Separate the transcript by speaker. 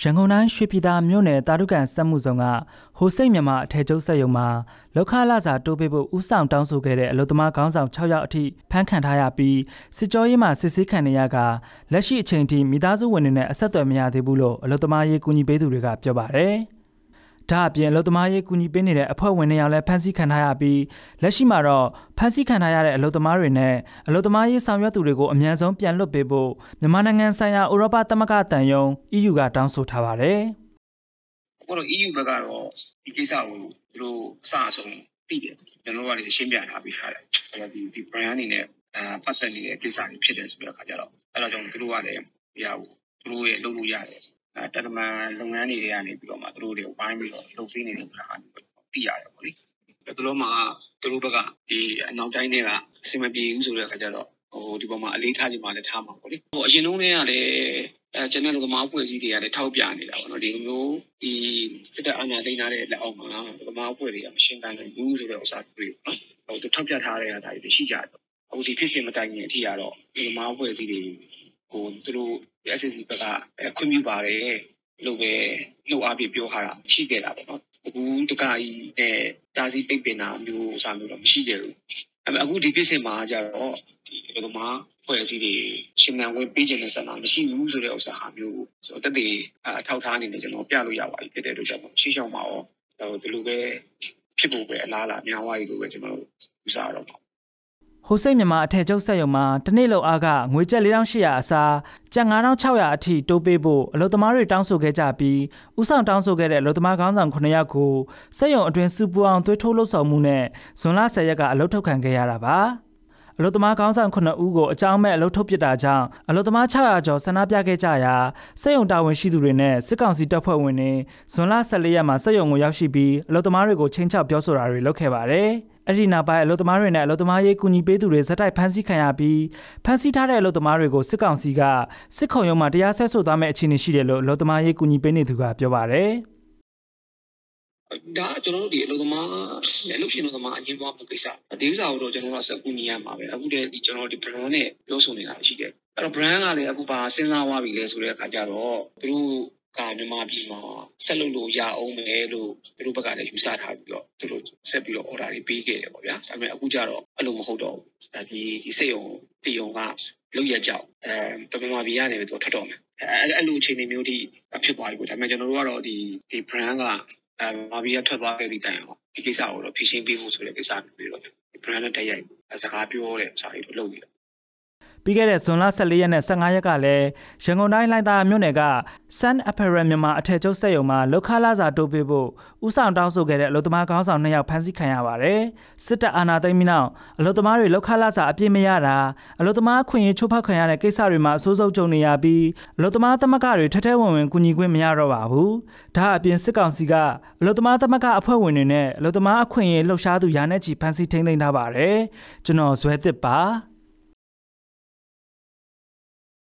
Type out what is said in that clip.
Speaker 1: ရန်ကုန်တိုင်းရွှေပြည်သာမြို့နယ်တာရုကန်စက်မှုဆောင်ကဟိုစိတ်မြန်မာအထည်ချုပ်စက်ရုံမှာလောက်ခလာစာတိုးပေးဖို့ဥဆောင်တောင်းဆိုခဲ့တဲ့အလုသမားခေါင်းဆောင်6ယောက်အထိဖမ်းခံထားရပြီးစစ်ကြောရေးမှာစစ်ဆေးခံနေရကလက်ရှိအချိန်ထိမိသားစုဝင်တွေနဲ့အဆက်အသွယ်မရသေးဘူးလို့အလုသမားရေးကူညီပေးသူတွေကပြောပါတယ်။ ဒါအပြင်အလုသမားရေးကူညီပေးနေတဲ့အဖွဲ့ဝင်တွေရောလည်းဖမ်းဆီးခံထားရပြီးလက်ရှိမှာတော့ဖမ်းဆီးခံထားရတဲ့အလုသမားတွေနဲ့အလုသမားရေးဆောင်ရွက်သူတွေကိုအမြန်ဆုံးပြန်လွှတ်ပေးဖို့မြန်မာနိုင်ငံဆိုင်ရာဥရောပသမဂ္ဂတန်ယုံ EU ကတောင်းဆိုထားပါတယ်။
Speaker 2: အခုတော့ EU ဘက်ကတော့ဒီကိစ္စကိုသူတို့အစအဆုံးသိတယ်ကျွန်တော်တို့ကလည်းရှင်းပြထားပြီးထားတယ်။အဲ့တော့ဒီဒီ brand အနေနဲ့အဲပတ်သက်နေတဲ့ကိစ္စတွေဖြစ်တယ်ဆိုတဲ့အခါကျတော့အဲ့တော့ကြောင့်သူတို့ကလည်းဒီဟာကိုသူတို့ရဲ့လုပ်လို့ရတယ် တက္ကမလုပ်ငန်းတွေကနေပြီးတော့မှသူတို့တွေကိုပိုင်းပြီးတော့လုပ်ပေးနေတယ်ဆိုတာသိရတယ်ပေါ့လေ။သူတို့မှသူတို့ဘက်ကဒီအနောက်တိုင်းတွေကအဆင်မပြေဘူးဆိုတဲ့အခါကျတော့ဟိုဒီပေါ်မှာအလေးထားခြင်းမှလည်းထားမှာပေါ့လေ။ဟိုအရင်တုန်းကလည်းအဲကျွန်တော်တို့ကမအဖွဲ့အစည်းတွေကလည်းထောက်ပြနေတာပေါ့နော်ဒီလိုမျိုးဒီစစ်တပ်အာဏာသိမ်းထားတဲ့လက်အောက်မှာကမအဖွဲ့တွေကမရှင်းနိုင်ဘူးဆိုတဲ့ဥစ္စာတွေပေါ့နော်။ဟိုသူထောက်ပြထားတဲ့အားတွေရှိကြတယ်။အခုဒီဖြစ်စဉ်မတိုင်ခင်အထိကတော့ဒီကမအဖွဲ့အစည်းတွေ ဟိုသူတို့ SSC ဘက်ကခွင့်ပြုပါတယ်လို့ပဲလို့အားဖြင့်ပြောထားတာရှိခဲ့တာပေါ့နော်အခုတကကြီးနဲ့တာစီပိတ်ပင်တာမျိုးအစားမျိုးတော့မရှိခဲ့ဘူးအဲ့မဲ့အခုဒီပြစ်စင်မှာကျတော့ဒီဘယ်လိုမှဖွဲ့စည်းတွေရှင်ငံဝင်ပေးခြင်းနဲ့ဆက်မှာမရှိဘူးဆိုတဲ့ဥစ္စာဟာမျိုးဆိုတော့တက်တည်အထောက်ထားအနေနဲ့ကျွန်တော်ပြလို့ရပါပြီဖြစ်တဲ့အတွက်ကြောင့်ရှေ့ရှောက်မှာရောဟိုဒီလိုပဲဖြစ်ဖို့ပဲအလားအလာများသွားပြီလို့ပဲကျွန်တော်ယူဆရတော့ပါ
Speaker 1: ဟိုစိတ်မြန်မာအထက်ကျုပ်ဆက်ရုံမှာတနေ့လောက်အားကငွေကျပ်4800အစားကျပ်9600အထိတိုးပေးဖို့အလုပ်သမားတွေတောင်းဆိုခဲ့ကြပြီးဥဆောင်တောင်းဆိုခဲ့တဲ့အလုပ်သမားခေါင်းဆောင်9ယောက်ကိုစက်ရုံအတွင်းစူပူအောင်သွေးထိုးလှုပ်ဆောင်မှုနဲ့ဇွန်လ10ရက်ကအလုပ်ထုတ်ခံခဲ့ရတာပါအလုတမားကောင်းဆောင်9ဦးကိုအကြောင်းမဲ့အလုထုတ်ပစ်တာကြောင့်အလုတမား600ကျော်ဆန္ဒပြခဲ့ကြရာစက်ရုံတာဝန်ရှိသူတွေနဲ့စစ်ကောင်စီတပ်ဖွဲ့ဝင်တွေဇွန်လ14ရက်မှာစက်ရုံကိုရောက်ရှိပြီးအလုတမားတွေကိုချင်းချောက်ပြောဆိုတာတွေလုပ်ခဲ့ပါတယ်။ အဲ့ဒီနောက်ပိုင်းအလုပ်သမားတွေနဲ့အလုပ်သမားရေးကူညီပေးသူတွေဇက်တိုက်ဖမ်းဆီးခံရပြီးဖမ်းဆီးထားတဲ့အလုပ်သမားတွေကိုစစ်ကောင်စီကစစ်ခုံရုံးမှာတရားစွဲဆိုသွားမယ့်အခြေအနေရှိတယ်လို့အလုပ်သမားရေးကူညီပေးနေသူကပြောပါတယ်
Speaker 2: ဒါကျွန်တော်တို့ဒီအလုပ်သမားနဲ့အလုပ်ရှင်အလုပ်သမားအငင်းပွားမှုကိစ္စဒီဥစ္စာကိုတော့ကျွန်တော်တို့ဆက်ကူညီရမှာပဲအခုတည်းဒီကျွန်တော်တို့ဒီ brand နဲ့ပြောဆိုနေတာရှိတယ်အဲ့တော့ brand ကလည်းအခုပါစဉ်းစားသွားပြီလဲဆိုတဲ့အခါကျတော့သူတို့ ကမြန်မာပြည်မှာဆက်လုပ်လို့ရအောင်မယ်လို့သူတို့ဘက်ကလည်းယူဆထားပြီးတော့သူတို့ဆက်ပြီးတော့ order တွေပေးခဲ့တယ်ပေါ့ဗျာဒါပေမဲ့အခုကျတော့အဲ့လိုမဟုတ်တော့ဘူးဒါဒီဒီစိတ်ုံတီယုံကလုပ်ရကြောက်အဲမြန်မာပြည်ကနေပြီးတော့ထွက်တော့မယ်အဲအဲ့လိုအခြေအနေမျိုးထိဖြစ်သွားပြီပေါ့ဒါပေမဲ့ကျွန်တော်တို့ကတော့ဒီဒီ brand ကအဲမာဘီကထွက်သွားခဲ့တဲ့တိုင်အောင်ဒီကိစ္စကိုတော့ဖြေရှင်းပေးဖို့ဆိုတဲ့ကိစ္စမျိုးတော့ brand နဲ့တိုက်ရိုက်စကားပြောတဲ့စာရေးတော့လုပ်ပြီး
Speaker 1: ပြီးခဲ့တဲ့ဇွန်လ14ရက်နဲ့15ရက်ကလည်းရန်ကုန်တိုင်းလိုင်သာမြို့နယ်က Sun Apparel မြန်မာအထက်ကျုပ်စက်ရုံမှာလောက်ခလာစာတိုးပေးဖို့ဥဆောင်တောင်းဆိုခဲ့တဲ့အလုပ်သမားခေါင်းဆောင်နှစ်ယောက်ဖမ်းဆီးခံရပါတယ်။စစ်တပ်အာဏာသိမ်းပြီးနောက်အလုပ်သမားတွေလောက်ခလာစာအပြည့်မရတာအလုပ်သမားခွင့်ရေးချိုးဖောက်ခံရတဲ့ကိစ္စတွေမှာအဆိုးဆုံးကြုံနေရပြီးအလုပ်သမားသမဂ္ဂတွေထထဲဝင်ဝင်ကူညီခွင့်မရတော့ပါဘူး။ဒါအပြင်စစ်ကောင်စီကအလုပ်သမားသမဂ္ဂအဖွဲ့ဝင်တွေနဲ့အလုပ်သမားအခွင့်အရေးလှုပ်ရှားသူရာနဲ့ချီဖမ်းဆီးထိန်းသိမ်းထားပါတယ်။ကျွန်တော်ဇွဲသစ်ပါ။